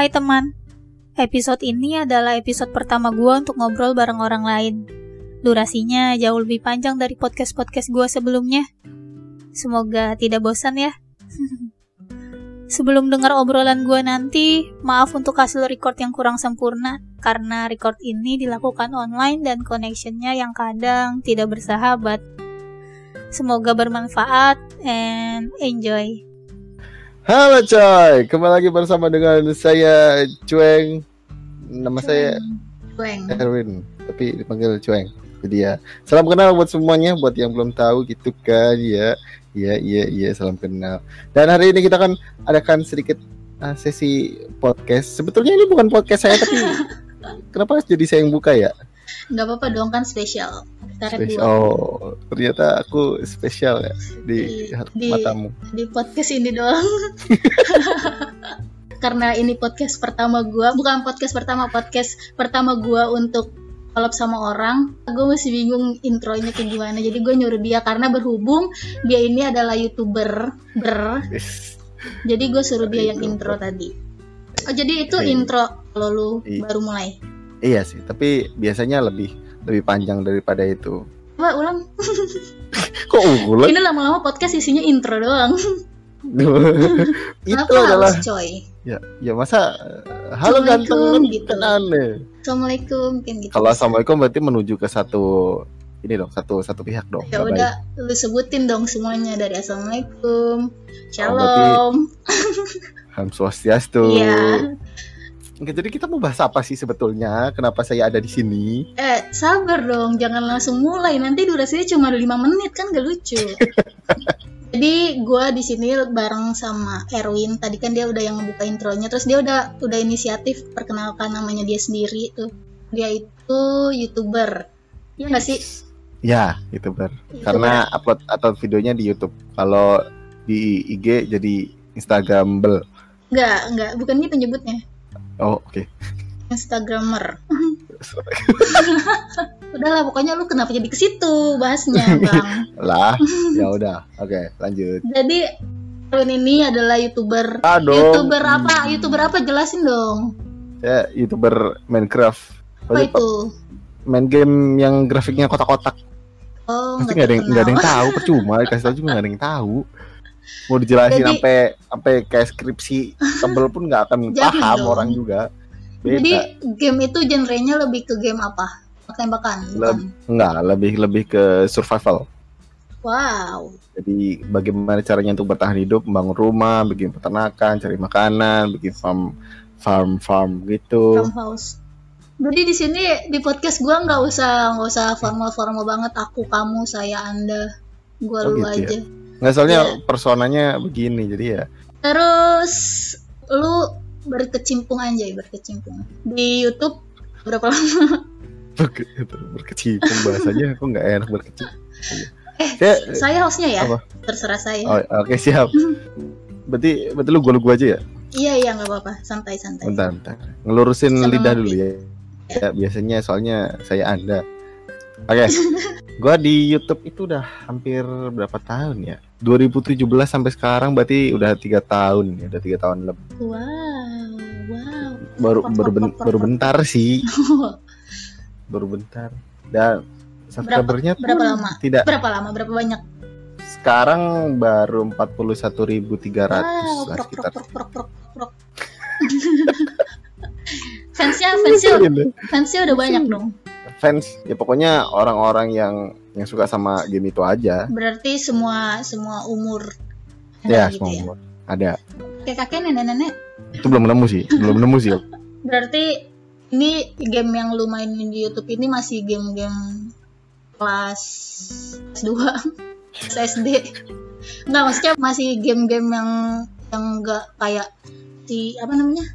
Hai teman, episode ini adalah episode pertama gue untuk ngobrol bareng orang lain. Durasinya jauh lebih panjang dari podcast-podcast gue sebelumnya. Semoga tidak bosan ya. Sebelum dengar obrolan gue nanti, maaf untuk hasil record yang kurang sempurna, karena record ini dilakukan online dan connectionnya yang kadang tidak bersahabat. Semoga bermanfaat and enjoy. Halo coy, kembali lagi bersama dengan saya Cueng. Nama saya Cueng. Erwin, tapi dipanggil Cueng. Jadi ya, salam kenal buat semuanya, buat yang belum tahu gitu kan ya. Iya iya iya, salam kenal. Dan hari ini kita kan adakan sedikit uh, sesi podcast. Sebetulnya ini bukan podcast saya tapi kenapa jadi saya yang buka ya? Gak apa-apa dong kan spesial. Dua. Oh, ternyata aku spesial ya di, Di- di- matamu. di podcast ini doang. Karena ini podcast pertama gua, bukan podcast pertama, podcast pertama gua untuk collab sama orang. Gue masih bingung intronya kayak gimana. Jadi gue nyuruh dia karena berhubung dia ini adalah youtuber, ber. Jadi gue suruh dia yang intro tadi. Oh jadi itu Oke. intro kalau lu Iya. baru mulai. Iya sih, tapi biasanya lebih lebih panjang daripada itu. Coba ulang. Kok ulang? Ini lama-lama podcast isinya intro doang. itu Kenapa adalah harus coy? ya ya masa uh, halo ganteng kan, gitu. kan aneh. Assalamualaikum, kan gitu. Kalau assalamualaikum berarti menuju ke satu ini dong satu satu pihak dong. Ya nggak udah, lu sebutin dong semuanya dari assalamualaikum, berarti- shalom. baik. Ham swastiastu. Iya. Oke, jadi kita mau bahas apa sih sebetulnya? Kenapa saya ada di sini? Eh, sabar dong, jangan langsung mulai. Nanti durasinya cuma 5 menit kan gak lucu. Jadi gua di sini bareng sama Erwin. Tadi kan dia udah yang ngebuka intronya, terus dia udah udah inisiatif perkenalkan namanya dia sendiri tuh. Dia itu youtuber. Iya nggak sih? Ya, youtuber. Youtuber. Karena upload atau videonya di YouTube. Kalau di IG jadi Instagramable. Nggak, nggak, bukan gitu nyebutnya. Oh, oke. Instagramer. Udahlah, pokoknya lu kenapa jadi ke situ bahasnya, Bang? lah, ya udah. Oke, lanjut. Jadi Erwin ini adalah youtuber. Aduh. Youtuber apa? Youtuber apa? Jelasin dong. Ya, youtuber Minecraft. Apa Maksudnya itu? Main game yang grafiknya kotak-kotak. Oh, Pasti nggak ada yang nggak ada yang tahu, percuma dikasih tahu juga nggak ada yang tahu. Mau dijelasin Jadi- sampai sampai kayak skripsi tebel pun nggak akan paham dong. orang juga. Beda. Jadi game itu genrenya lebih ke game apa? Tembak-tembakan, bukan? Leb- Nggak, lebih lebih ke survival. Wow. Jadi bagaimana caranya untuk bertahan hidup, membangun rumah, bikin peternakan, cari makanan, bikin farm farm farm gitu. Farmhouse. Jadi di sini di podcast gua nggak usah nggak usah formal-formal banget. Aku, kamu, saya, anda. Gua Oh, lu gitu ya. Aja. Nggak soalnya Iya. personanya begini, jadi ya Terus lu berkecimpung anjay berkecimpung di YouTube berapa lama? berke, berkecimpung bahasanya kok nggak enak berkecimpung. Eh, Ya, Saya hostnya ya, Apa? terserah saya. oh, oke siap. Berarti berarti lu gua lu gua aja ya? Iya iya nggak apa-apa, santai-santai. Bentar, bentar. Ngelurusin Sama lidah dulu ya. Ya, biasanya soalnya saya Anda. Oke. gua di YouTube itu udah hampir berapa tahun ya? 2017 sampai sekarang berarti udah tiga tahun ya, udah tiga tahun lebih. Wow, wow. Baru Pop, baru pop, ben- pop, baru bentar sih, baru bentar. Dan subscribernya pun berapa lama? tidak Berapa lama? Berapa banyak? sekarang baru 41.300 Wow, lah prok sekitar. prok prok prok prok prok. fansnya fansnya fansnya udah banyak dong. Fans ya pokoknya orang-orang yang yang suka sama game itu aja. Berarti semua semua umur. Ya, gitu semua ya. umur. ada. Kayak kakek nenek-nenek. Itu belum nemu sih, belum nemu sih. Berarti ini game yang lu mainin di YouTube ini masih game-game kelas kelas 2 SD. Enggak, maksudnya masih game-game yang yang enggak kayak si apa namanya?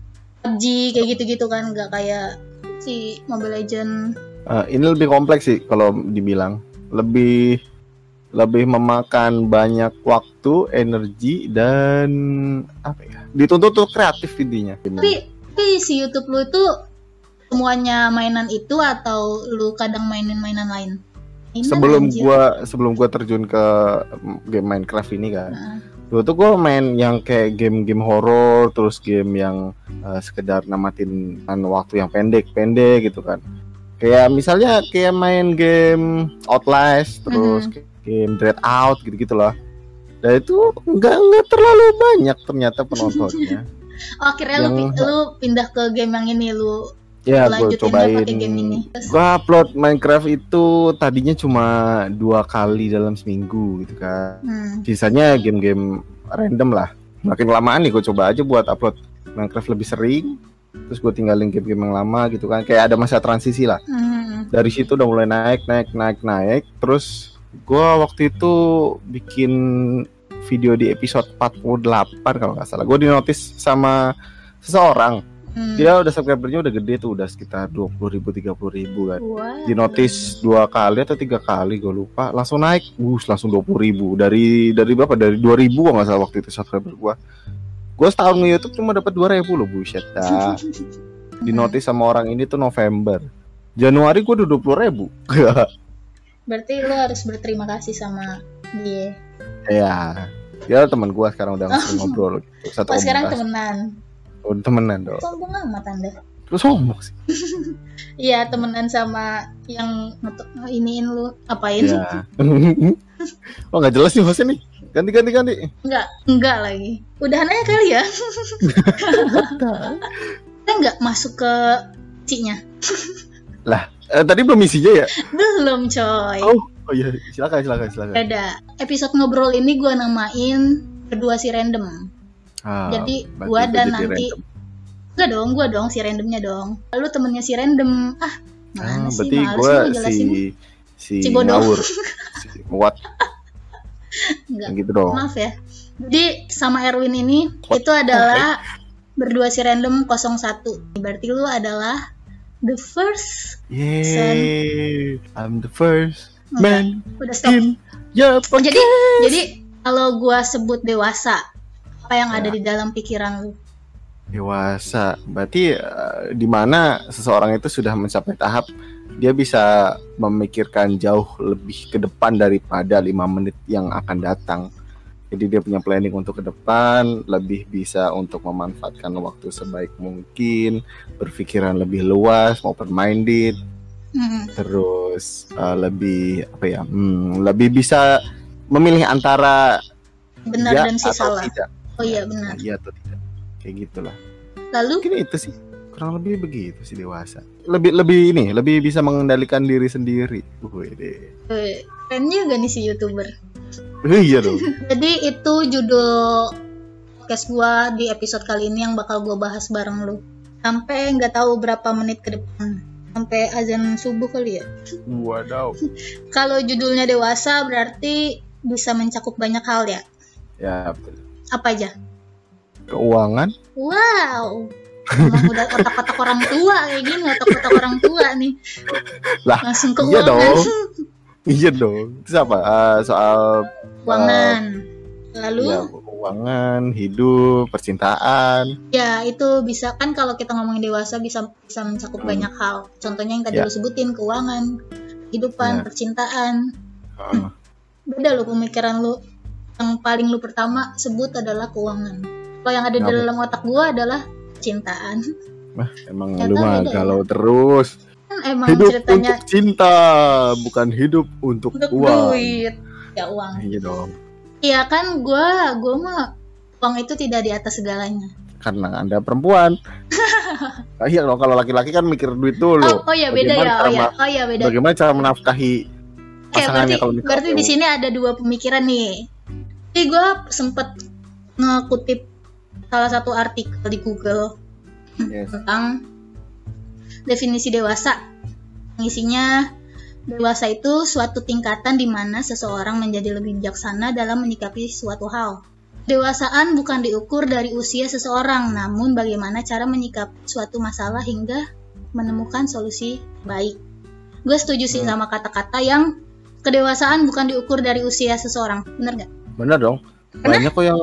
PUBG kayak gitu-gitu kan, enggak kayak si Mobile Legend. Eh, ini lebih kompleks sih kalau dibilang. Lebih lebih memakan banyak waktu, energi dan apa ya? Dituntut tuh kreatif intinya. Tapi tapi si YouTube lu itu semuanya mainan itu atau lu kadang mainin mainan lain? Mainan, sebelum anjir. gua sebelum gua terjun ke game Minecraft ini kan, Nah, Dulu tuh gue main yang kayak game-game horor, terus game yang uh, sekedar namatin waktu yang pendek-pendek gitu kan. Kayak misalnya kayak main game Outlast, terus Mhm. game Dread Out gitu-gitu lah. Dan itu nggak nggak terlalu banyak ternyata penontonnya. Oh, akhirnya lu, Yang- pi- lu pindah ke game yang ini lu ya gue cobain. game ini. Gue upload Minecraft itu tadinya cuma dua kali dalam seminggu gitu kan. hmm. sisanya game-game random lah makin lamaan nih gue coba aja buat upload Minecraft lebih sering terus gue tinggalin game-game yang lama gitu kan. Kayak ada masa transisi lah. Hmm. dari situ udah mulai naik naik naik naik. Terus gue waktu itu bikin video di episode 48 kalau nggak salah. Gue di notice sama seseorang. Hmm. dia udah subscribernya udah gede tuh udah sekitar 20 ribu 30 ribu kan. Wah. di notice dua kali atau tiga kali gue lupa. Langsung naik bus langsung dua ribu. Dari dari berapa? Dari dua ribu nggak salah waktu itu subscriber gue gue setahun nge YouTube cuma dapat dua ribu loh buset dah di notice sama orang ini tuh November Januari gue udah dua puluh ribu Berarti lu harus berterima kasih sama dia. ya ya teman gue sekarang udah ngasih ngobrol gitu. satu Oh, sekarang temenan. udah temenan dong Sombong amat Anda. terus ngomong sih Iya, temenan sama yang ngetuk- iniin lu apain? ya oh nggak jelas nih hostnya nih ganti ganti ganti Enggak, enggak lagi. Udahan aja kali ya. Kita enggak masuk ke cinya. Eh, tadi belum isinya ya Belum, coy. oh oh iya silakan silakan silakan Ada episode ngobrol ini gua namain berdua si random. Ah, Jadi, gua dan nanti random. Enggak dong, gua dong si randomnya dong. Lalu temennya si random. Ah, mana Ah, sih? berarti lu si si, Si bodoh. ngawur, si what Enggak. gitu dong. Maaf ya. Jadi sama Erwin ini itu adalah berdua si random 01. Berarti lu adalah the first. Yeay, I'm the first man Udah stop. in your Oh, jadi jadi kalau gua sebut dewasa, apa yang ada Ya. di dalam pikiran lu? dewasa. Berarti eh, di mana seseorang itu sudah mencapai tahap dia bisa memikirkan jauh lebih ke depan daripada lima menit yang akan datang. Jadi dia punya planning untuk ke depan, lebih bisa untuk memanfaatkan waktu sebaik mungkin, berpikiran lebih luas, open minded, Hmm. terus uh, lebih apa ya hmm, lebih bisa memilih antara Benar iya dan si atau salah. tidak Oh iya benar. iya atau tidak kayak gitulah Lalu mungkin itu sih kurang lebih begitu sih dewasa lebih lebih ini lebih bisa mengendalikan diri sendiri Wede. eh, keren juga nih si youtuber. Eh, iya dong Jadi itu judul podcast gua di episode kali ini yang bakal gua bahas bareng lu. Sampai nggak tahu berapa menit ke depan. Sampai azan subuh kali ya. wadaw Kalau judulnya dewasa berarti bisa mencakup banyak hal ya. ya Apa aja? keuangan Wow. Emang udah otak-otak orang tua kayak gini, otak-otak orang tua nih. Lah, Langsung ke iya dong. iya dong itu apa Eh, soal Keuangan. Lalu ya, keuangan hidup percintaan ya itu bisa kan kalau kita ngomongin dewasa bisa bisa mencakup Hmm. banyak hal. Contohnya yang tadi Ya. lu sebutin keuangan, kehidupan, Ya. percintaan. Heeh. Beda lu pemikiran lu. Yang paling lu pertama sebut adalah keuangan. Kalau yang ada di dalam otak gua adalah cintaan. Wah, emang Ternyata lu mah ya. galau terus. Kan emang hidup ceritanya untuk cinta, bukan hidup untuk, untuk uang. duit. Ya uang. Iya dong. Iya kan gua gua mah uang itu tidak di atas segalanya. Karena Anda perempuan. Nah, iya dong, kalau laki-laki kan mikir duit dulu. Oh, oh ya beda Bagaimana ya. Oh ya. Oh ya beda. Bagaimana cara menafkahi Oke, berarti pasangannya kalau berarti di sini ada dua pemikiran nih. Jadi gue sempet ngekutip salah satu artikel di Google Yes. tentang definisi dewasa. Isinya dewasa itu suatu tingkatan di mana seseorang menjadi lebih bijaksana dalam menyikapi suatu hal. Dewasaan bukan diukur dari usia seseorang, namun bagaimana cara menyikapi suatu masalah hingga menemukan solusi baik. Gue setuju sih Hmm. sama kata-kata yang kedewasaan bukan diukur dari usia seseorang, bener gak? Bener dong. Banyak kok yang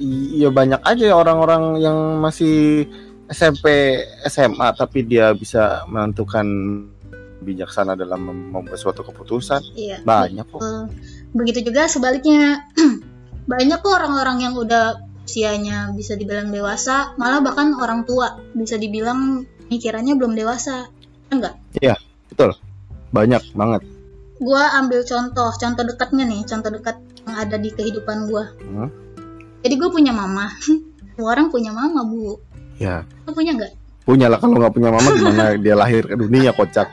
iya banyak aja orang-orang yang masih SMP, SMA tapi dia bisa menentukan bijaksana dalam mem- membuat suatu keputusan. Iya. Banyak kok. Betul. Begitu juga sebaliknya. banyak kok orang-orang yang udah usianya bisa dibilang dewasa malah bahkan orang tua bisa dibilang pikirannya belum dewasa enggak betul banyak banget gua ambil contoh contoh dekatnya nih contoh dekat yang ada di kehidupan gua Hmm. Jadi gue punya mama. Semua orang punya mama bu. Ya. Lo punya nggak? Punya lah kalau nggak punya mama gimana? Dia lahir ke dunia kocak.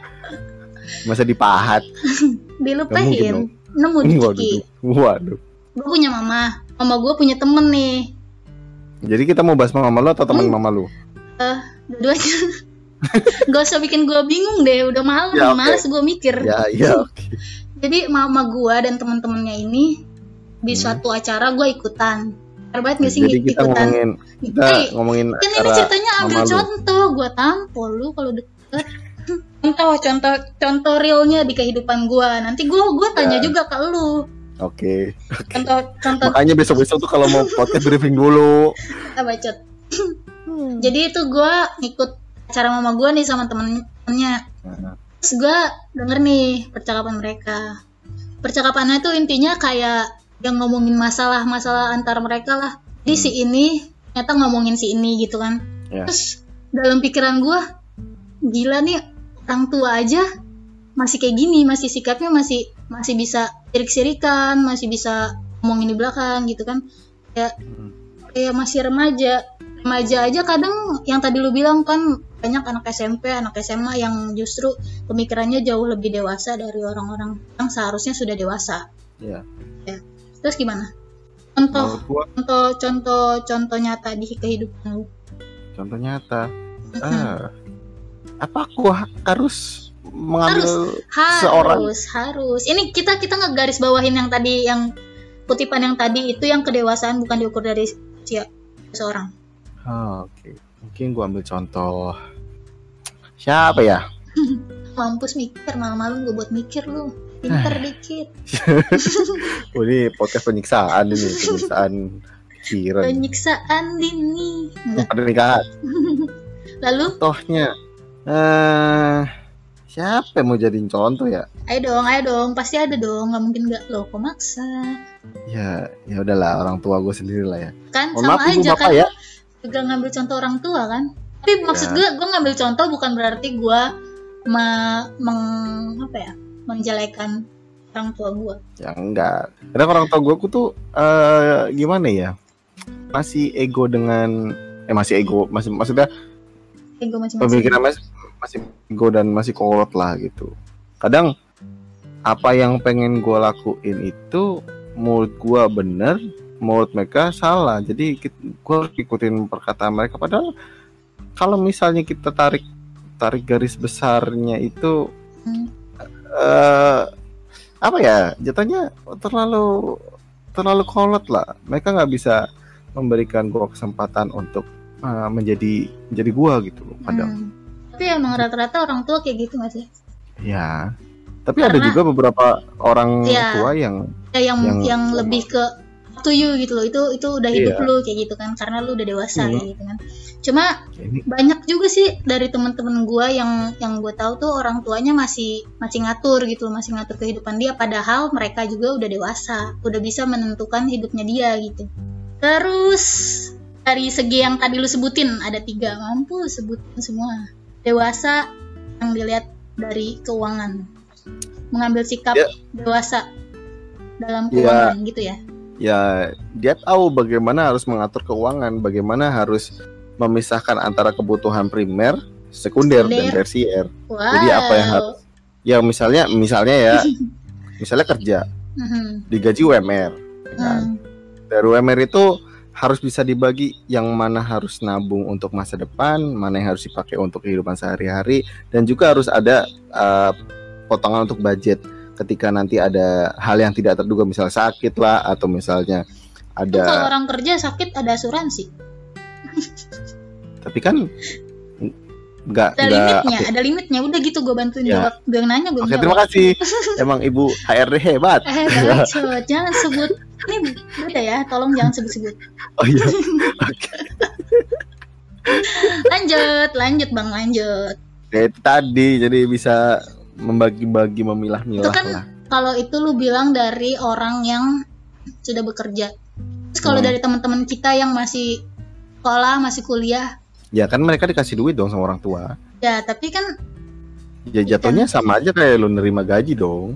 Masa dipahat. Dilupain. Nemu di waduh. Gue punya mama. Mama gue punya temen nih. Jadi kita mau bahas mama lu atau teman Hmm. mama lu? Dua-duanya. Gak usah bikin gue bingung deh udah malam Ya, oke. males gue mikir. Ya ya oke. Jadi mama gue dan teman-temannya ini di Hmm. suatu acara gue ikutan banget gak sih jadi kita ikutan ngomongin kita Eh, ngomongin kan ini ceritanya ambil contoh gue tampol lu kalau deket. Contoh contoh contoh realnya di kehidupan gue nanti gue gue tanya Ya. juga ke lu. Oke contoh contoh. Makanya besok besok tuh kalau mau podcast briefing dulu. Kita bacot. Jadi itu gue ngikut acara mama gue nih sama temen-temennya. Nah, terus gue denger nih percakapan mereka. Percakapannya tuh intinya kayak yang ngomongin masalah-masalah antar mereka lah. Jadi si ini ternyata ngomongin si ini gitu kan. Ya. terus dalam pikiran gue gila nih orang tua aja masih kayak gini masih sikapnya masih masih bisa sirik-sirikan masih bisa ngomongin di belakang gitu kan. Kayak Hmm. kayak masih remaja. Remaja aja kadang yang tadi lu bilang kan banyak anak SMP anak SMA yang justru pemikirannya jauh lebih dewasa dari orang-orang yang seharusnya sudah dewasa. Ya terus gimana? Contoh gua contoh contoh contoh nyata di kehidupan lu. Contoh nyata? Mm-mm. ah, apa aku ha- harus mengambil seorang- harus harus. Ini kita kita ngegaris bawahin yang tadi yang kutipan yang tadi itu yang kedewasaan bukan diukur dari usia seorang Ah, oke. Mungkin gua ambil contoh siapa ya? Mampus mikir malam-malam gue buat mikir lu pinter dikit. Oh, ini podcast penyiksaan ini penyiksaan pikiran penyiksaan dini. Enggak. ada nikahan lalu? Tohnya. Eh siapa yang mau jadiin contoh ya? Ayo dong ayo dong. Pasti ada dong. Nggak mungkin nggak. Lo kok maksa? Ya ya udahlah orang tua gue sendiri lah ya. Kan mohon sama maaf aja bapak kan? ya. Juga ngambil contoh orang tua kan? Tapi maksud Ya. gue gue ngambil contoh bukan berarti gue me- meng apa ya menjelekan orang tua gue ya enggak. Kadang orang tua gue tuh eh gimana ya? Masih ego dengan eh masih ego masih maksudnya ego macam-macam pemikiran masih masih ego dan masih kolot lah gitu. Kadang apa yang pengen gue lakuin itu menurut gue bener menurut mereka salah. Jadi gue ikutin perkataan mereka. Padahal kalau misalnya kita tarik tarik garis besarnya itu Hmm. Eh apa ya jatuhnya terlalu terlalu kolot lah mereka nggak bisa memberikan gue kesempatan untuk eh, menjadi menjadi gua gitu loh kadang Hmm. tapi emang rata-rata orang tua kayak gitu gak sih Ya, tapi ada Karena- juga beberapa orang Iya. tua yang ya yang yang, Yang- lebih ke to you gitu loh. Itu itu udah hidup Iya. lu kayak gitu kan karena lu udah dewasa kayak gitu kan. Cuma ini banyak juga sih dari temen-temen gua yang yang gue tahu tuh orang tuanya masih masih ngatur gitu masih ngatur kehidupan dia padahal mereka juga udah dewasa udah bisa menentukan hidupnya dia gitu. Terus dari segi yang tadi lu sebutin ada tiga mampu sebutin semua. Dewasa yang dilihat dari keuangan. Mengambil sikap Ya. dewasa dalam Ya. keuangan gitu ya ya dia tahu bagaimana harus mengatur keuangan, bagaimana harus memisahkan antara kebutuhan primer, sekunder, dan tersier. wow Jadi apa yang harus- Ya misalnya misalnya ya, misalnya kerja Mhm. digaji UMR, ya kan? Hmm. Dari UMR itu harus bisa dibagi yang mana harus nabung untuk masa depan, mana yang harus dipakai untuk kehidupan sehari-hari, dan juga harus ada uh, potongan untuk budget ketika nanti ada hal yang tidak terduga, misalnya sakit lah, atau misalnya Itu kalau ada, orang kerja sakit ada asuransi tapi kan nggak ada nggak. limitnya oke. ada limitnya udah gitu gue bantuin Ya. jawab gue nanya gue jawab terima kasih. Emang ibu HRD hebat. eh bacot jangan sebut ini beda ya tolong jangan sebut-sebut Oh iya. Oke. lanjut lanjut bang lanjut Ya, itu tadi jadi bisa membagi-bagi memilah-milah Itu kan lah. kalau itu lu bilang dari orang yang sudah bekerja Terus kalau Hmm. dari teman-teman kita yang masih sekolah, masih kuliah, Ya kan mereka dikasih duit dong sama orang tua. ya tapi kan Ya jatuhnya sama aja kayak lu nerima gaji dong.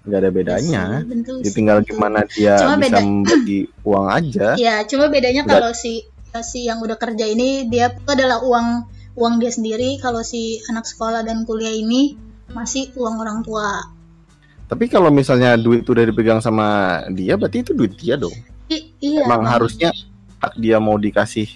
Nggak ada bedanya. ya sih, betul Ya sih, tinggal betul. gimana dia Cuma bisa beda- membagi uang aja. Ya, cuma bedanya Nggak- kalau si si yang udah kerja ini dia itu adalah uang uang dia sendiri, kalau si anak sekolah dan kuliah ini masih uang orang tua. Tapi kalau misalnya duit udah dipegang sama dia, berarti itu duit dia dong. I- iya. Emang Bang. harusnya hak dia mau dikasih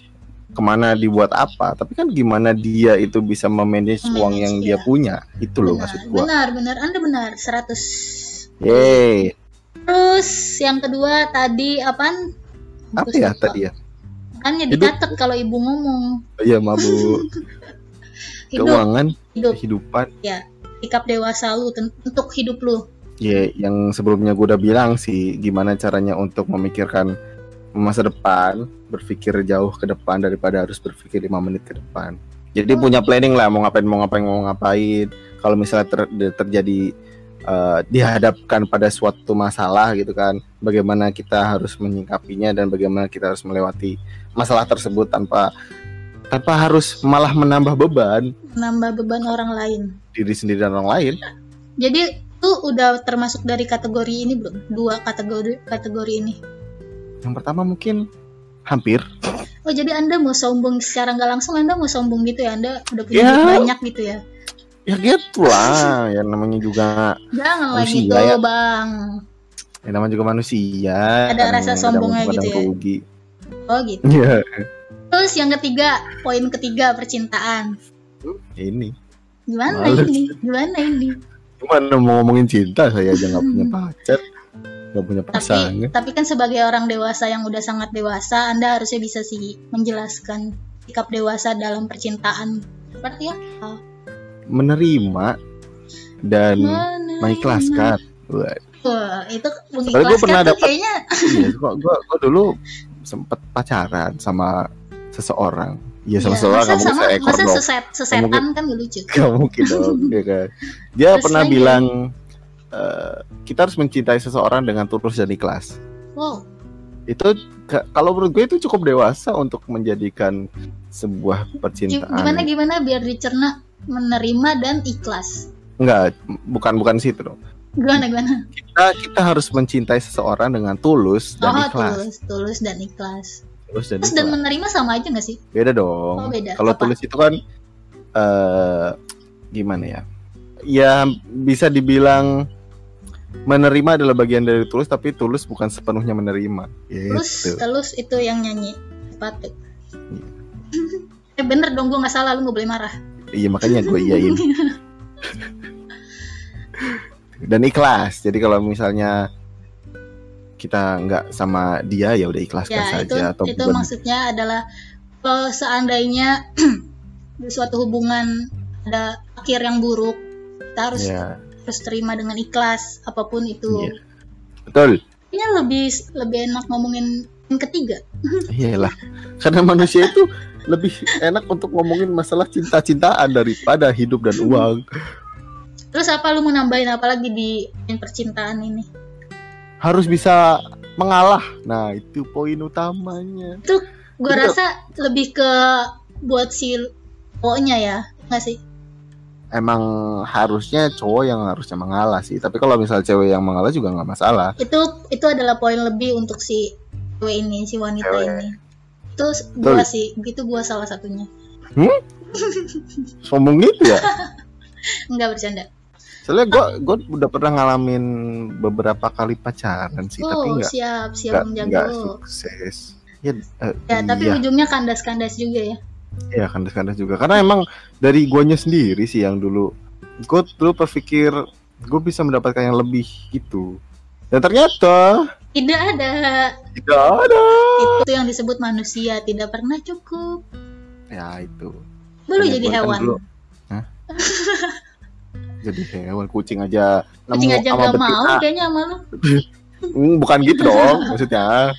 ke mana dibuat apa. Tapi kan gimana dia itu bisa memanage uang yang dia iya. punya. Itu loh benar, maksud gua. benar, benar. Anda benar, 100. Yeay. Terus yang kedua tadi apaan? Apa Terus ya lupa. tadi ya? Kan jadi Hidup. catat kalau ibu ngomong. Iya mabuk. Keuangan, hidup, kehidupan. Sikap dewasa lu untuk hidup lu. Ya, yang sebelumnya gue udah bilang sih, gimana caranya untuk memikirkan masa depan, berpikir jauh ke depan daripada harus berpikir lima menit ke depan. Jadi Oh, punya gitu. planning lah, mau ngapain, mau ngapain, mau ngapain. Kalau misalnya ter- terjadi eh, dihadapkan pada suatu masalah gitu kan, bagaimana kita harus menyikapinya dan bagaimana kita harus melewati masalah tersebut tanpa tanpa harus malah menambah beban Nambah beban orang lain. diri sendiri dan orang lain. Jadi tuh udah termasuk dari kategori ini belum? Dua kategori kategori ini. Yang pertama mungkin hampir Oh jadi anda mau sombong secara nggak langsung anda mau sombong gitu ya? Anda udah punya Ya. duit banyak gitu ya? ya gitu lah yang namanya juga Jangan Manusia gitu ya. bang. yang namanya juga manusia Ada rasa sombongnya gitu ya. rugi. Oh gitu. Iya, Terus yang ketiga, poin ketiga percintaan. ini Gimana Males. ini? Gimana ini? gimana mau ngomongin cinta saya aja nggak punya pacar nggak punya Tapi pasangan tapi kan sebagai orang dewasa yang udah sangat dewasa, anda harusnya bisa sih menjelaskan sikap dewasa dalam percintaan. Seperti ya? menerima dan mengikhlaskan Wah, itu pernah mengikhlaskan tuh dapet- kayaknya iya, gua, gua, gua dulu sempet pacaran sama seseorang Iya sama seseorang mungkin sama seekor masa dong seset, sesetan kan gak lucu. Gak mungkin dong ya kan. Dia Terus pernah lagi? bilang eh, kita harus mencintai seseorang dengan tulus dan ikhlas. Wow, Itu ka- kalau menurut gue itu cukup dewasa untuk menjadikan sebuah percintaan. gimana gimana biar dicerna menerima dan ikhlas. Enggak, bukan bukan situ dong. Gimana gimana? Kita kita harus mencintai seseorang dengan tulus dan oh, ikhlas. tulus, tulus dan ikhlas. Tulus dan dan menerima sama aja gak sih? Beda dong. Oh, beda. Kalau tulus itu kan eh gimana ya? Ya bisa dibilang menerima adalah bagian dari tulus tapi tulus bukan sepenuhnya menerima. Gitu. terus itu yang nyanyi sepatu. eh bener dong gue nggak salah lu nggak boleh marah. Iya makanya gue iyain. Dan ikhlas. Jadi kalau misalnya kita nggak sama dia ya udah ikhlaskan ya itu saja atau itu bukan- maksudnya adalah kalau seandainya di suatu hubungan ada akhir yang buruk kita harus ya harus terima dengan ikhlas apa pun itu. Iya. betul. Kayaknya lebih lebih enak ngomongin yang ketiga. Iyalah. Karena manusia itu lebih enak untuk ngomongin masalah cinta-cintaan daripada hidup dan uang. Terus apa lu mau nambahin apa lagi di percintaan ini? Harus bisa mengalah. Nah, itu poin utamanya. Gue Betul. rasa lebih ke buat si cowoknya ya, nggak sih? Emang harusnya cowok yang harusnya mengalah sih. Tapi kalau misal cewek yang mengalah juga nggak masalah. Itu itu adalah poin lebih untuk si cewek ini, si wanita Cewek. ini. Itu gua Betul. sih, gitu gua salah satunya. Sombong gitu ya. Enggak bercanda. Soalnya gue gue udah pernah ngalamin beberapa kali pacaran sih, tapi oh, nggak siap, siap Om nggak Jago. sukses. Ya, eh, Ya, tapi iya, ujungnya kandas-kandas juga ya. iya kandas-kandas juga. Karena emang dari guanya sendiri sih yang dulu, gue dulu berpikir gue bisa mendapatkan yang lebih gitu. Dan ternyata Tidak ada. tidak ada. Itu yang disebut manusia tidak pernah cukup. Ya itu. Makanya jadi kan hewan. dulu- Hah? jadi hewan kucing aja. Kucing aja nggak mau kayaknya sama lu. Hmm, bukan gitu dong maksudnya.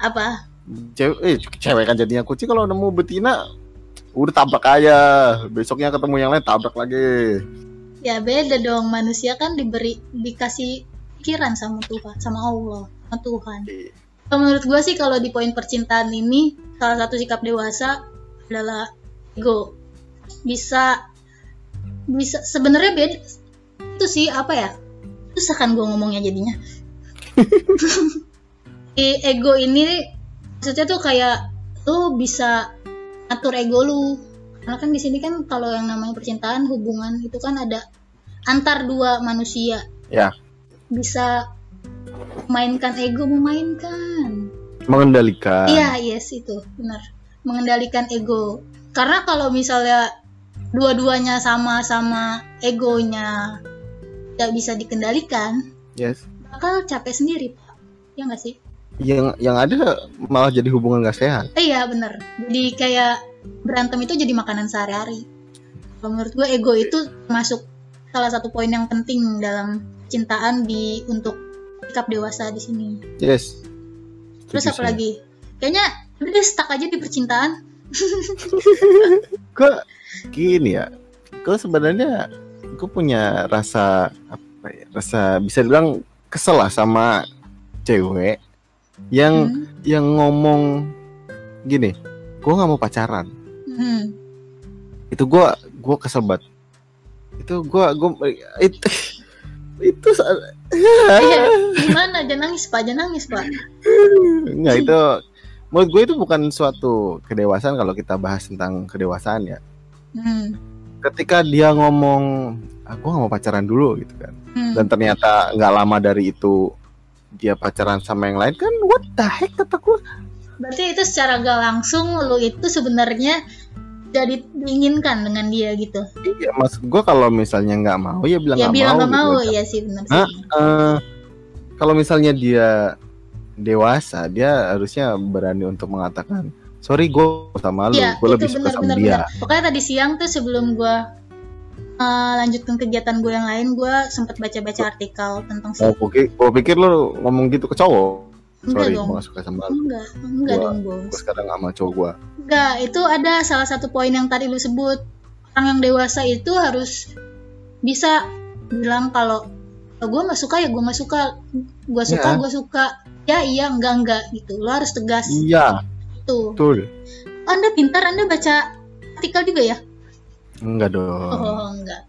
Apa? cewek eh, cewek kan jadinya kucing kalau nemu betina udah tabrak aja besoknya ketemu yang lain tabrak lagi Ya beda dong. Manusia kan diberi dikasih pikiran sama Tuhan, sama Allah, sama Tuhan. Kalau menurut gue sih kalau di poin percintaan ini salah satu sikap dewasa adalah ego bisa bisa sebenarnya beda itu sih apa ya susah kan gue ngomongnya jadinya Di ego ini maksudnya tuh kayak lu bisa atur ego lu karena kan di sini kan kalau yang namanya percintaan hubungan itu kan ada antar dua manusia Ya. bisa mainkan ego memainkan Mengendalikan. Iya, yes itu benar. Mengendalikan ego. Karena kalau misalnya dua-duanya sama-sama egonya tidak bisa dikendalikan, Yes. bakal capek sendiri, Pak. Ya nggak sih? Yang yang ada malah jadi hubungan gak sehat. Eh, iya, bener. Jadi kayak berantem itu jadi makanan sehari-hari. Kalau menurut gue ego itu masuk salah satu poin yang penting dalam cintaan di untuk sikap dewasa di sini. Yes. Terus apa lagi? Kayaknya udah stuck aja di percintaan. gue gini ya gue sebenarnya gue punya rasa apa ya rasa bisa dibilang kesel lah sama cewek yang Hmm. yang ngomong gini gue nggak mau pacaran Hmm. itu gue gue kesel banget itu gue gue itu itu Iya, gimana? Jangan nangis, Pak. Jangan nangis, Pak. nggak itu menurut gue itu bukan suatu kedewasaan kalau kita bahas tentang kedewasaan ya Hmm. ketika dia ngomong aku nggak mau pacaran dulu gitu kan Hmm. dan ternyata nggak lama dari itu dia pacaran sama yang lain kan what the heck kata gue Berarti itu secara gak langsung lu itu sebenarnya jadi diinginkan dengan dia gitu. iya maksud gue kalau misalnya nggak mau ya bilang ya nggak bilang mau, gak mau, gitu. ya sih benar sih. Hah? Eh, kalau misalnya dia dewasa dia harusnya berani untuk mengatakan sorry gue sama lu Iya, gue lebih suka benar sama benar dia benar. Pokoknya tadi siang tuh sebelum gua uh, lanjutkan kegiatan gue yang lain, gua sempat baca-baca artikel tentang oh, gue pikir, lu ngomong gitu ke cowok Enggak sorry dong. gue gak suka sama lu Enggak, enggak Gua- dong, Bos. gue sekarang sama cowok gue Enggak, itu ada salah satu poin yang tadi lu sebut. Orang yang dewasa itu harus bisa bilang kalau kalau gue nggak suka ya gue nggak suka, gue suka Ya. gue suka, ya iya enggak enggak gitu. Lo harus tegas iya tuh. betul Anda pintar, Anda baca artikel juga ya? enggak dong Oh enggak.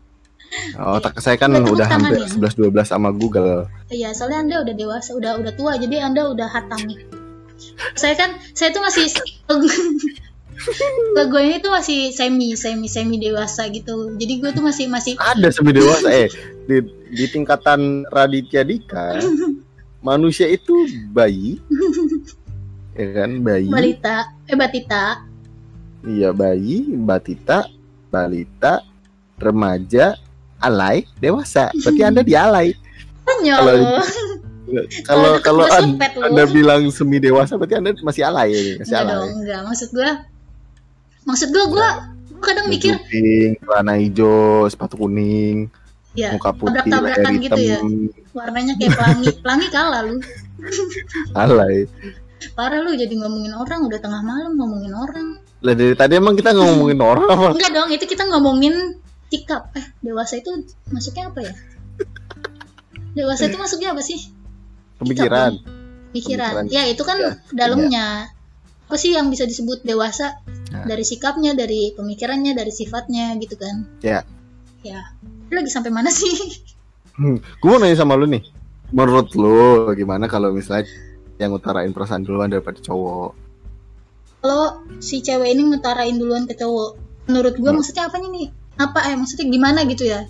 otak saya kan Udah udah hampir ya? 11 12 sama Google Iya, soalnya Anda udah dewasa, udah udah tua, jadi Anda udah hatam nih. Saya kan, saya tuh masih gue ini tuh masih semi semi semi dewasa gitu. Jadi gue tuh masih masih ada semi dewasa eh di, di tingkatan Raditya Dika manusia itu bayi ya kan? Bayi. Balita, eh batita. iya bayi batita balita remaja alay dewasa. Berarti anda di alay. Kalau kalau lu. anda bilang semi dewasa berarti anda masih alay masih Enggak alay. dong, enggak. Maksud gue, maksud gue, gue, kadang mikir, pink, celana hijau sepatu kuning ya muka putih leher hitam gitu ya. warnanya kayak pelangi, pelangi kalah lu. alay Parah lu jadi ngomongin orang, udah tengah malam ngomongin orang. lah dari tadi emang kita ngomongin orang apa Enggak dong, itu kita ngomongin sikap. Eh, dewasa itu masuknya apa ya? Dewasa itu masuknya apa sih? pemikiran Pikiran. Pemikiran. Ya, itu kan Ya, dalamnya. Apa sih yang bisa disebut dewasa? Ya. Dari sikapnya, dari pemikirannya, dari sifatnya gitu kan. Ya. Ya. Lu lagi sampai mana sih? Hmm, gue mau nanya sama lu nih. Menurut lu gimana kalau misalnya yang utarain perasaan duluan daripada cowok? Kalau si cewek ini ngutarain duluan ke cowok, menurut gua Hmm. maksudnya apa nih? Apa eh maksudnya gimana gitu ya?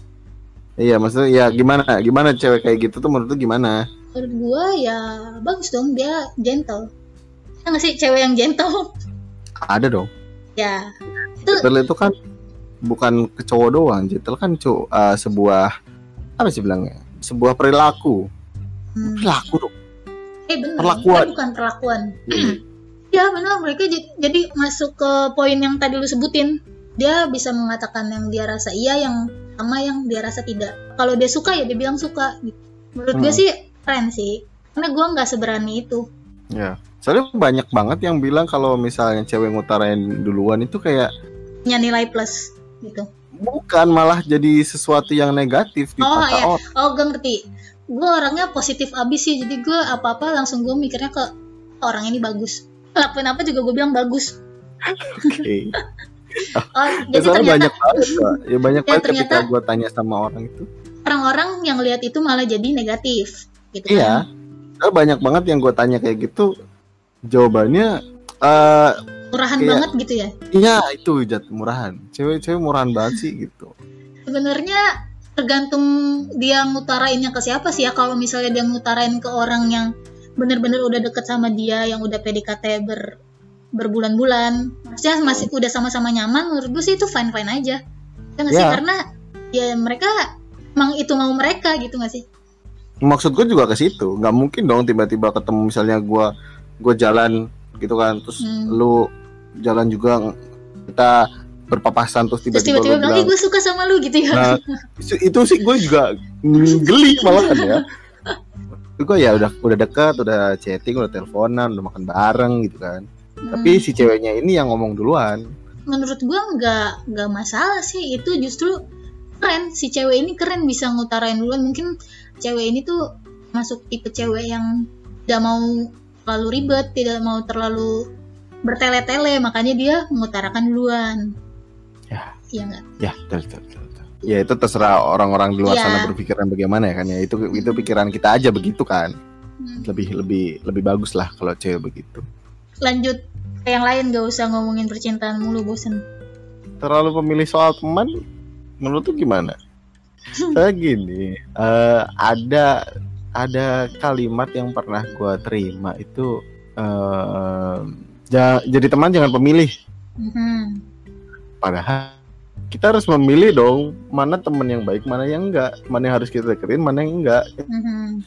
Iya, maksudnya ya gimana? Gimana cewek kayak gitu tuh menurut lu gimana? Menurut gua ya bagus dong dia gentle. Ya nggak sih cewek yang gentle? Ada dong. ya. Gentle itu kan bukan ke cowok doang. Gentle kan cu, uh, sebuah apa sih bilangnya? Sebuah perilaku. Hmm. Perilaku dong. Eh benar. Perlakuan. Bukan perlakuan. Ya benar mereka jadi, jadi masuk ke poin yang tadi lu sebutin. Dia bisa mengatakan yang dia rasa iya, yang sama yang dia rasa tidak. Kalau dia suka ya dia bilang suka. Gitu. Menurut gue Hmm. sih keren sih. Karena gue nggak seberani itu. Ya. Soalnya banyak banget yang bilang kalau misalnya cewek ngutarain duluan itu kayak Punya nilai plus gitu. bukan malah jadi sesuatu yang negatif di Oh, mata iya. orang. Oh gue ngerti. Gue orangnya positif abis sih. Jadi gue apa-apa langsung gue mikirnya ke orang ini bagus lakuin apa juga gue bilang bagus Oke. oh, Ya, jadi ternyata banyak banget. Ya banyak Ya, banget ketika ternyata- gue tanya sama orang itu. orang-orang yang lihat itu malah jadi negatif gitu Iya. kan banyak banget yang gue tanya kayak gitu. Jawabannya eh murahan Iya. banget gitu ya iya itu jat murahan. Cewek-cewek murahan banget sih gitu. sebenarnya tergantung dia ngutarainnya ke siapa sih ya. Kalau misalnya dia ngutarain ke orang yang bener-bener udah deket sama dia yang udah PDKT ber berbulan-bulan. Maksudnya masih udah sama-sama nyaman menurut gue sih itu fine fine aja. Ya nggak sih? Ya. karena ya mereka emang itu mau mereka gitu nggak sih? Maksud gue juga ke situ. Nggak mungkin dong tiba-tiba ketemu misalnya gue gue jalan gitu kan, terus Hmm. lu jalan juga kita berpapasan terus tiba-tiba, tiba-tiba bilang gue suka sama lu gitu ya Nah, itu, sih gue juga geli malahan ya. Gue ya udah udah dekat, udah chatting, udah teleponan, udah makan bareng gitu kan. Tapi Hmm. si ceweknya ini yang ngomong duluan. menurut gua nggak nggak masalah sih itu justru keren si cewek ini keren bisa ngutarain duluan mungkin cewek ini tuh masuk tipe cewek yang tidak mau terlalu ribet tidak mau terlalu bertele-tele makanya dia mengutarakan duluan Ya. nggak Ya, betul, betul, betul, betul. Ya itu terserah orang-orang di luar Iya. sana berpikiran bagaimana ya kan ya. Itu itu pikiran kita aja begitu kan. Hmm. Lebih lebih lebih bagus lah kalau cewek begitu. lanjut ke yang lain gak usah ngomongin percintaan mulu bosen Terlalu pemilih soal teman menurut tuh gimana? Saya gini, eh, ada ada kalimat yang pernah gua terima itu eh, ja- jadi teman jangan pemilih. Mhm. Padahal kita harus memilih dong mana teman yang baik, mana yang enggak, mana yang harus kita deketin, mana yang enggak. Mhm.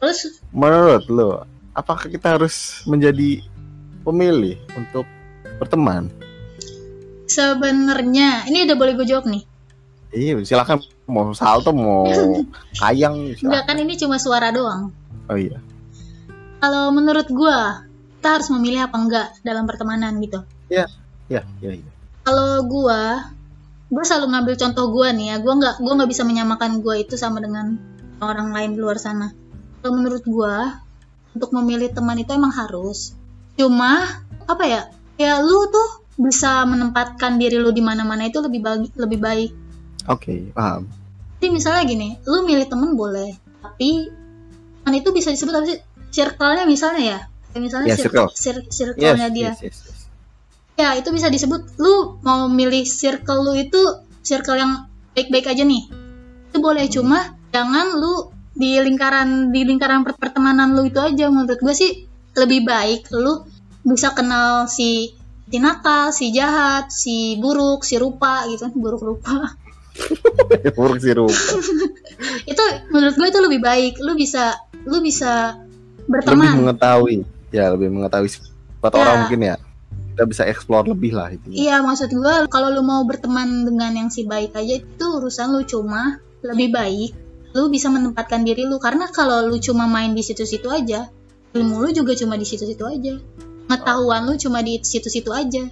terus Menurut lo, apakah kita harus menjadi pemilih untuk berteman? sebenarnya ini udah boleh gue jawab nih Iya, silakan mau salto, mau kayang, Enggak kan ini cuma suara doang Oh iya. kalau menurut gua kita harus memilih apa enggak dalam pertemanan gitu Ya, ya, ya. kalau gua gua selalu ngambil contoh gua nih ya. Gua nggak gua nggak bisa menyamakan gua itu sama dengan orang lain di luar sana. Kalau menurut gua untuk memilih teman itu emang harus. Cuma apa ya ya lu tuh bisa menempatkan diri lu di mana-mana itu lebih baik lebih baik. Oke, paham. jadi misalnya gini lu milih temen boleh tapi teman itu bisa disebut apa sih? Circle-nya misalnya ya? Kayak misalnya Ya, circle. cir- Yes, circle-nya dia. yes, yes, yes. Ya itu bisa disebut lu mau milih circle lu itu circle yang baik-baik aja nih itu boleh Hmm. cuma jangan lu di lingkaran di lingkaran per- pertemanan lu itu aja menurut gue sih lebih baik lu bisa kenal si si nakal, si jahat, si buruk, si rupa gitu buruk rupa Buruk sih rupa. itu menurut gue itu lebih baik lu bisa lu bisa Lebih berteman mengetahui, ya lebih mengetahui sifat Ya. orang mungkin ya. Kita bisa explore lebih lah itu. Iya maksud gue kalau lu mau berteman dengan yang si baik aja itu urusan lu cuma lebih baik lu bisa menempatkan diri lu karena kalau lu cuma main di situ-situ aja ilmu lu juga cuma di situ-situ aja pengetahuan lu cuma di situ-situ aja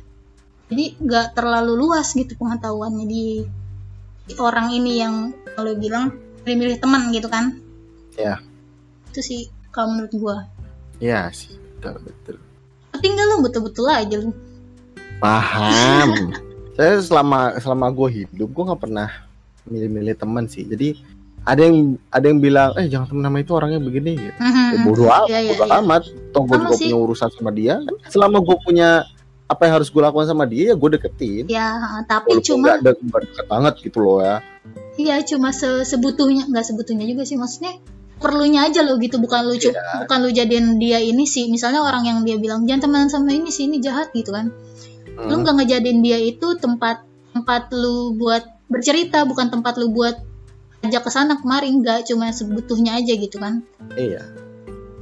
jadi nggak terlalu luas gitu pengetahuannya di, di orang ini yang kalau bilang milih teman gitu kan Ya. itu sih kalau menurut gua Iya sih, betul betul. Tinggal lu betul-betul aja lu Paham. Saya selama selama gue hidup gue nggak pernah milih-milih teman sih. Jadi ada yang ada yang bilang, eh jangan temen sama itu orangnya begini. Ya, Mhm. bodoh amat, Iya, iya, bodoh iya. amat. Toh gue juga sih. punya urusan sama dia. Kan selama gue punya apa yang harus gue lakukan sama dia, ya gue deketin. ya tapi Walaupun cuma nggak de- nggak deket banget gitu loh ya. Iya cuma se sebutuhnya nggak sebutuhnya juga sih maksudnya perlunya aja lo gitu bukan lu Iya. bukan lu jadiin dia ini sih misalnya orang yang dia bilang jangan temenan sama ini sih ini jahat gitu kan lu Hmm. nggak ngejadiin dia itu tempat tempat lu buat bercerita bukan tempat lu buat ajak ke sana kemari nggak cuma sebutuhnya aja gitu kan Iya.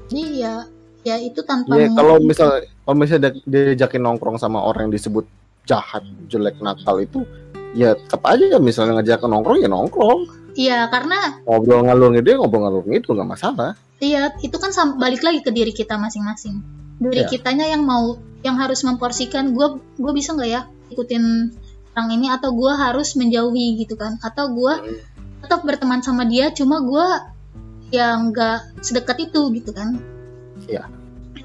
jadi ya ya itu tanpa Iya, meng- kalau misal kalau misalnya dia- diajakin nongkrong sama orang yang disebut jahat, jelek, nakal itu ya tetap aja ya misalnya ngajak nongkrong ya nongkrong. Iya, karena ngobrol ngalur gitu, ngidul, ngobrol ngalur itu nggak masalah. Iya, itu kan balik lagi ke diri kita masing-masing. Diri ya. kitanya yang mau, yang harus memporsikan. Gue, gue bisa nggak ya ikutin orang ini atau gue harus menjauhi gitu kan? Atau gue hmm. tetap berteman sama dia, cuma gue yang nggak sedekat itu gitu kan? Iya.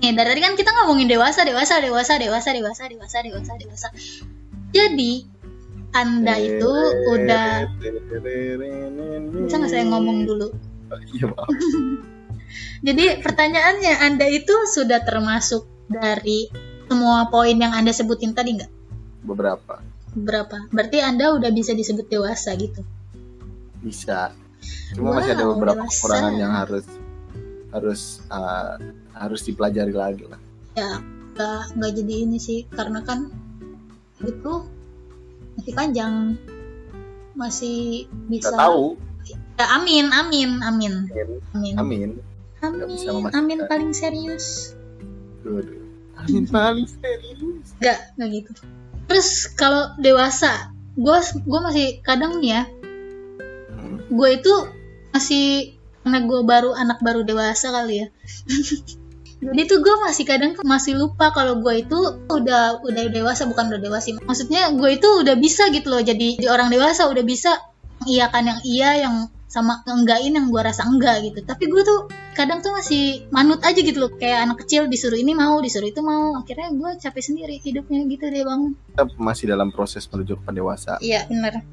Nih, dari tadi kan kita ngomongin dewasa, dewasa, dewasa, dewasa, dewasa, dewasa, dewasa, dewasa. Jadi anda itu udah bisa nggak saya ngomong dulu? Iya, maaf. jadi pertanyaannya anda itu sudah termasuk dari semua poin yang anda sebutin tadi nggak? Beberapa. Berapa berarti anda udah bisa disebut dewasa gitu? Bisa. Cuma masih ada Wow, beberapa dewasa. kekurangan yang harus harus uh, harus dipelajari lagi lah. Ya nggak nggak jadi ini sih. Karena kan itu masih panjang. Masih bisa nggak tahu. Ya, amin amin amin. Amin. Amin. Amin. Amin paling serius. Amin paling serius. Nggak nggak gitu. Terus kalau dewasa gue gue masih kadang nih ya Hmm. gue itu masih karena gue baru anak baru dewasa kali ya jadi tuh gue masih kadang masih lupa kalau gue itu udah udah dewasa bukan udah dewasa sih. maksudnya gue itu udah bisa gitu loh jadi, jadi orang dewasa udah bisa iya kan yang iya yang sama enggakin yang gue rasa enggak gitu. Tapi gue tuh kadang tuh masih manut aja gitu loh. Kayak anak kecil disuruh ini mau disuruh itu mau. Akhirnya gue capek sendiri hidupnya gitu deh bang. Masih dalam proses menuju ke pendewasa. Iya bener.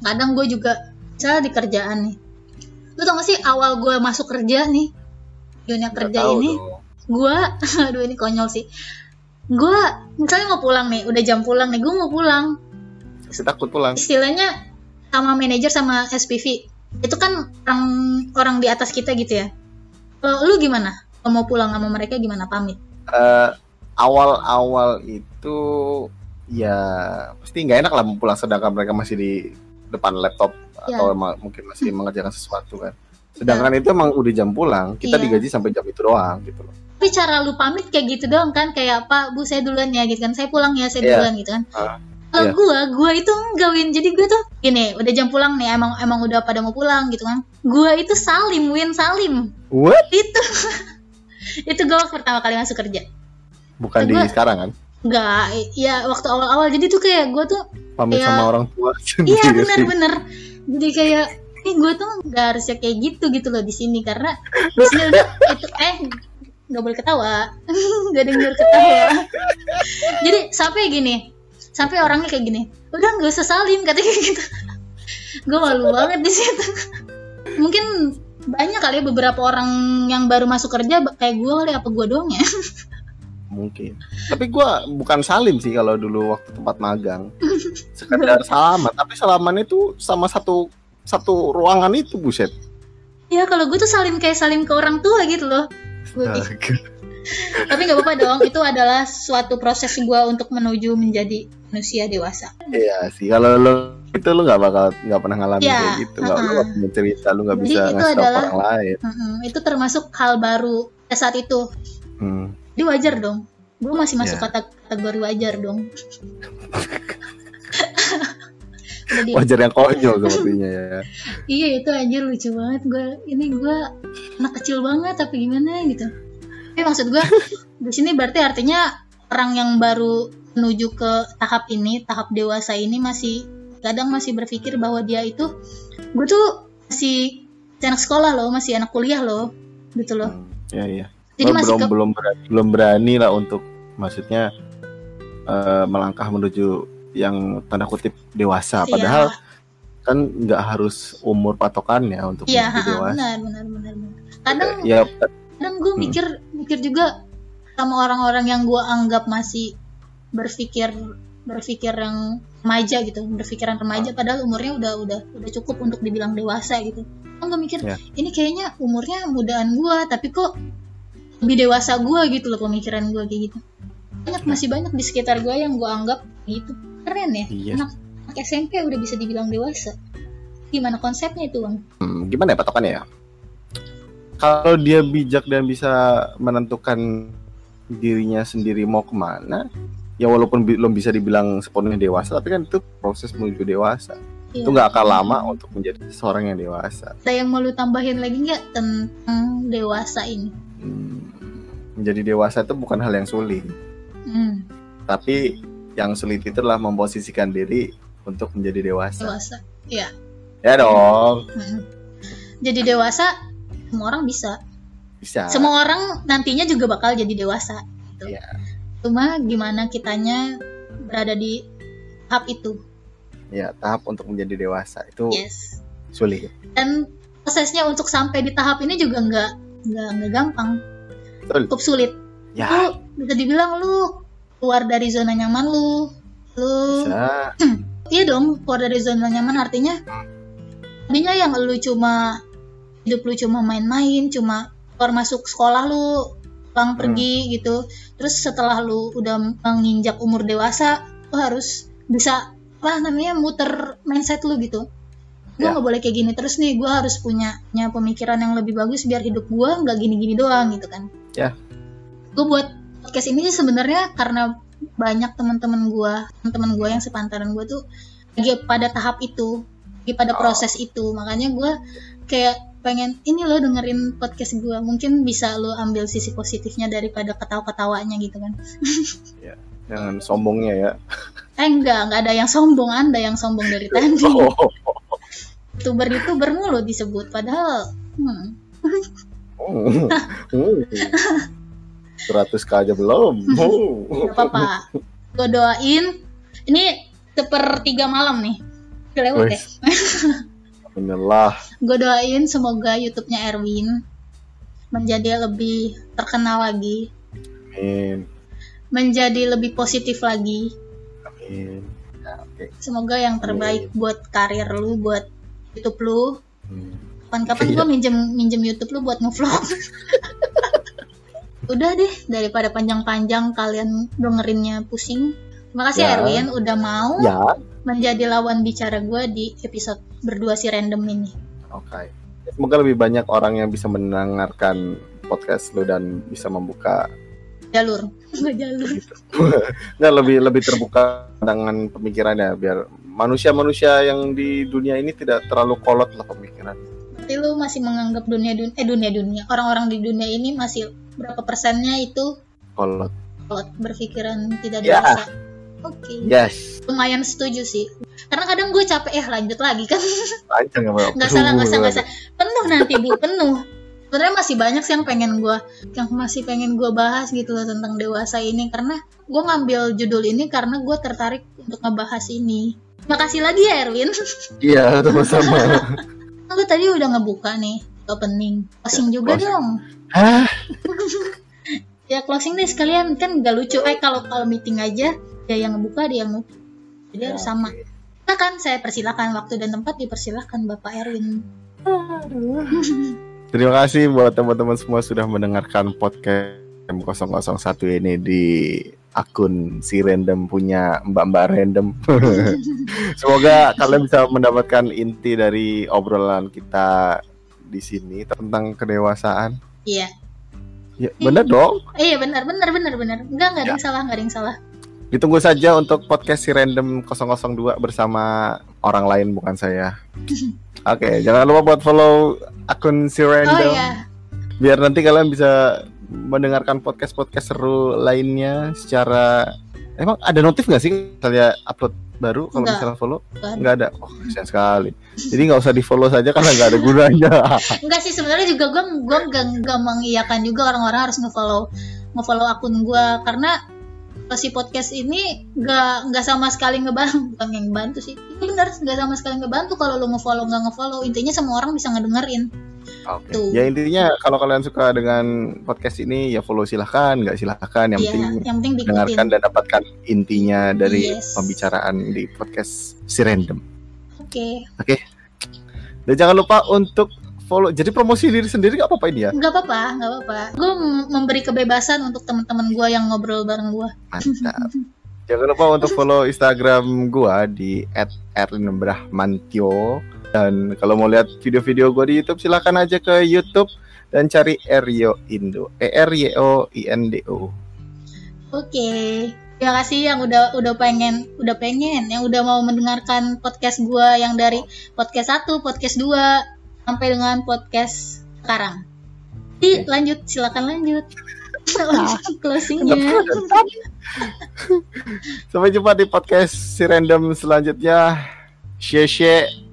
Kadang gue juga Misalnya di kerjaan nih. Lu tau gak sih awal gue masuk kerja nih? Dunia Nggak kerja ini dong. Gue Aduh ini konyol sih. Gue misalnya mau pulang nih Udah jam pulang nih Gue mau pulang. Masih takut pulang. Istilahnya Sama manajer sama SPV Itu kan orang orang di atas kita gitu ya. Kalau lu gimana? Kalau mau pulang sama mereka gimana? Pamit. Eh, awal-awal itu ya pasti nggak enak lah mau pulang sedangkan mereka masih di depan laptop Ya. atau emang mungkin masih mengerjakan sesuatu kan. Sedangkan itu emang udah jam pulang kita Iya. digaji sampai jam itu doang gitu loh Tapi cara lu pamit kayak gitu doang kan Kayak Pak Bu saya duluan ya gitu kan Saya pulang ya saya Iya. duluan gitu kan Ah, Kalau iya. gue, gue itu enggak Win. Jadi gue tuh gini, udah jam pulang nih, emang emang udah pada mau pulang gitu kan. Gue itu salim, Win salim. what Itu itu gue pertama kali masuk kerja. bukan Gua- di sekarang kan Enggak, ya waktu awal-awal jadi tuh kayak gue tuh pamit Iya. sama orang tua iya bener-bener. Jadi kayak eh gue tuh nggak harusnya kayak gitu gitu loh di sini karena di sini udah itu eh nggak boleh ketawa. Nggak denger ketawa. Jadi sampai gini. Sampai orangnya kayak gini udah nggak usah salim katanya kayak gitu. Gue malu banget di situ. Mungkin banyak kali ya beberapa orang yang baru masuk kerja kayak gue kali apa gue doang ya? Mungkin. Tapi gua bukan salim sih kalau dulu waktu tempat magang. Sekedar salaman. Tapi salaman itu sama satu satu ruangan itu buset. Ya kalau gue tuh salim kayak salim ke orang tua gitu loh Gua- tapi nggak apa-apa dong itu adalah suatu proses gue untuk menuju menjadi manusia dewasa Iya sih, kalau lo itu lo nggak bakal nggak pernah ngalamin Iya, kayak gitu, nggak lo uh-uh. nggak punya cerita, lo nggak bisa itu adalah- orang lain. Mm-mm, itu termasuk hal baru pada saat itu Hmm. jadi wajar dong gue masih masuk Ya. kata kategori wajar dong di- Wajar yang konyol sepertinya ya. iya itu anjir lucu banget gue ini gue anak kecil banget tapi gimana gitu tapi maksud gue di sini berarti artinya orang yang baru menuju ke tahap ini tahap dewasa ini masih kadang masih berpikir bahwa dia itu gue tuh masih anak sekolah loh masih anak kuliah loh gitu loh Hmm, Iya iya. jadi Lo masih belum ke belum berani, belum berani lah untuk maksudnya eh, melangkah menuju yang tanda kutip dewasa. Iya. Padahal kan nggak harus umur patokannya untuk menuju ha-ha, dewasa. benar benar benar benar kadang Ya kadang gue Hmm. mikir mikir juga sama orang-orang yang gue anggap masih berpikir berpikir yang remaja gitu berpikiran Ah. remaja padahal umurnya udah udah udah cukup untuk dibilang dewasa gitu kan gue mikir Ya. ini kayaknya umurnya mudaan gue tapi kok lebih dewasa gue gitu loh pemikiran gue kayak gitu banyak masih banyak di sekitar gue yang gue anggap gitu keren ya Iya. anak, anak SMP udah bisa dibilang dewasa gimana konsepnya itu bang hmm, gimana ya patokannya ya? Kalau dia bijak dan bisa menentukan dirinya sendiri mau ke mana, ya walaupun belum bisa dibilang sepenuhnya dewasa, tapi kan itu proses menuju dewasa. Iya. Itu nggak akan lama untuk menjadi seseorang yang dewasa. ada yang mau lu tambahin lagi nggak tentang dewasa ini Hmm, menjadi dewasa itu bukan hal yang sulit, Hmm, tapi yang sulit itu adalah memposisikan diri untuk menjadi dewasa. dewasa. Ya dong. Mm-mm. Jadi dewasa semua orang bisa. bisa semua orang nantinya juga bakal jadi dewasa gitu. Iya. cuma gimana kitanya berada di tahap itu ya tahap untuk menjadi dewasa itu yes sulit dan prosesnya untuk sampai di tahap ini juga nggak nggak nggak gampang Betul. cukup sulit ya lu bisa dibilang lu keluar dari zona nyaman lu lu bisa iya dong keluar dari zona nyaman artinya tadinya yang lu cuma hidup lu cuma main-main cuma keluar masuk sekolah lu pulang Hmm. pergi gitu terus setelah lu udah menginjak umur dewasa lu harus bisa lah namanya muter mindset lu gitu gue Ya. nggak boleh kayak gini terus nih gue harus punya punya pemikiran yang lebih bagus biar hidup gue nggak gini-gini doang gitu kan Ya. gue buat podcast ini sih sebenarnya karena banyak teman-teman gue teman-teman gue yang sepantaran gue tuh lagi pada tahap itu lagi pada Oh. proses itu. Makanya gue kayak pengen ini lo dengerin podcast gue mungkin bisa lo ambil sisi positifnya daripada ketawa-ketawanya gitu kan. Jangan sombongnya ya. Eh enggak enggak ada yang sombong. Anda yang sombong dari tadi. Oh, youtuber itu bermulu disebut padahal hmm, Hmm. Hmm. 100 k aja belum Oh. Gak apa-apa. Gue doain. Ini sepertiga malam nih. Udah lewat ya. Wes. Inilah Gue doain semoga YouTube-nya Erwin menjadi lebih terkenal lagi, amin menjadi lebih positif lagi. amin ya, oke Semoga yang terbaik buat karir lu, buat YouTube lu. Hmm. Kapan-kapan Iya. gue minjem minjem YouTube lu buat ngevlog. Udah deh, daripada panjang-panjang kalian dengerinnya pusing. Terima kasih Ya. Erwin udah mau ya menjadi lawan bicara gue di episode berdua si random ini. oke semoga lebih banyak orang yang bisa mendengarkan podcast lu dan bisa membuka Jalur, nggak jalur. nggak lebih lebih terbuka dengan pemikirannya biar manusia-manusia yang di dunia ini tidak terlalu kolot lah pemikiran Berarti lu masih menganggap dunia dunia eh dunia dunia orang-orang di dunia ini masih berapa persennya itu kolot kalau berpikiran tidak Ya. dewasa. Oke, yes lumayan setuju sih. Karena kadang gue capek ya lanjut lagi kan. panjang nggak salah nggak salah nggak salah. Penuh nanti bu penuh. Sebenarnya masih banyak sih yang pengen gue yang masih pengen gue bahas gitu loh tentang dewasa ini karena gue ngambil judul ini karena gue tertarik untuk ngebahas ini. Makasih lagi ya Erwin. iya sama-sama Lu tadi udah ngebuka nih opening. Closing juga closing. dong. Hah? Ya closing deh sekalian kan gak lucu. Eh kalau kalau meeting aja dia yang ngebuka dia yang nutup. Jadi harus sama. Silakan saya persilakan waktu dan tempat dipersilakan Bapak Erwin. Terima kasih buat teman-teman semua sudah mendengarkan podcast M001 ini di akun si random punya mbak-mbak random. Semoga kalian bisa mendapatkan inti dari obrolan kita di sini tentang kedewasaan. Iya. Ya, bener dong. Eh, iya benar benar benar benar. Enggak enggak ada yang salah enggak ada yang salah. Ditunggu saja untuk podcast si random 002 bersama orang lain bukan saya. Oke, jangan lupa buat follow akun si Oh random. iya. biar nanti kalian bisa mendengarkan podcast-podcast seru lainnya secara emang ada notif nggak sih misalnya upload baru kalau misalnya follow? Nggak ada. oh kasihan sekali. Jadi nggak usah di follow saja karena nggak ada gunanya. Enggak sih sebenarnya juga gue gue enggak, enggak mengiyakan juga orang-orang harus ngefollow ngefollow akun gue karena si podcast ini nggak nggak sama sekali ngebantu. Bukan yang bantu sih. Ini benar nggak sama sekali ngebantu kalau lo ngefollow nggak ngefollow. Intinya semua orang bisa ngedengerin oke. Tuh. ya intinya kalau kalian suka dengan podcast ini ya follow silahkan nggak silahkan. Yang Iya, penting yang penting dengarkan dan dapatkan intinya dari Yes. pembicaraan di podcast si random. Oke. Dan jangan lupa untuk follow. Jadi promosi diri sendiri nggak apa-apa ini ya? Nggak apa-apa nggak apa-apa. Gue memberi kebebasan untuk teman-teman gue yang ngobrol bareng gue Mantap. Jangan lupa untuk follow Instagram gua di @erlinbrahmantio dan kalau mau lihat video-video gua di YouTube silakan aja ke YouTube dan cari Eryo Indo. E R Y O I N D O. Oke, terima kasih yang udah udah pengen udah pengen yang udah mau mendengarkan podcast gua yang dari podcast 1, podcast 2 sampai dengan podcast sekarang. Jadi lanjut, silakan lanjut. Closingnya. Sampai jumpa di podcast si random selanjutnya. Xie.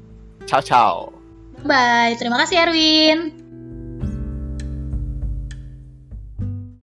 Ciao ciao. Bye. Terima kasih Erwin.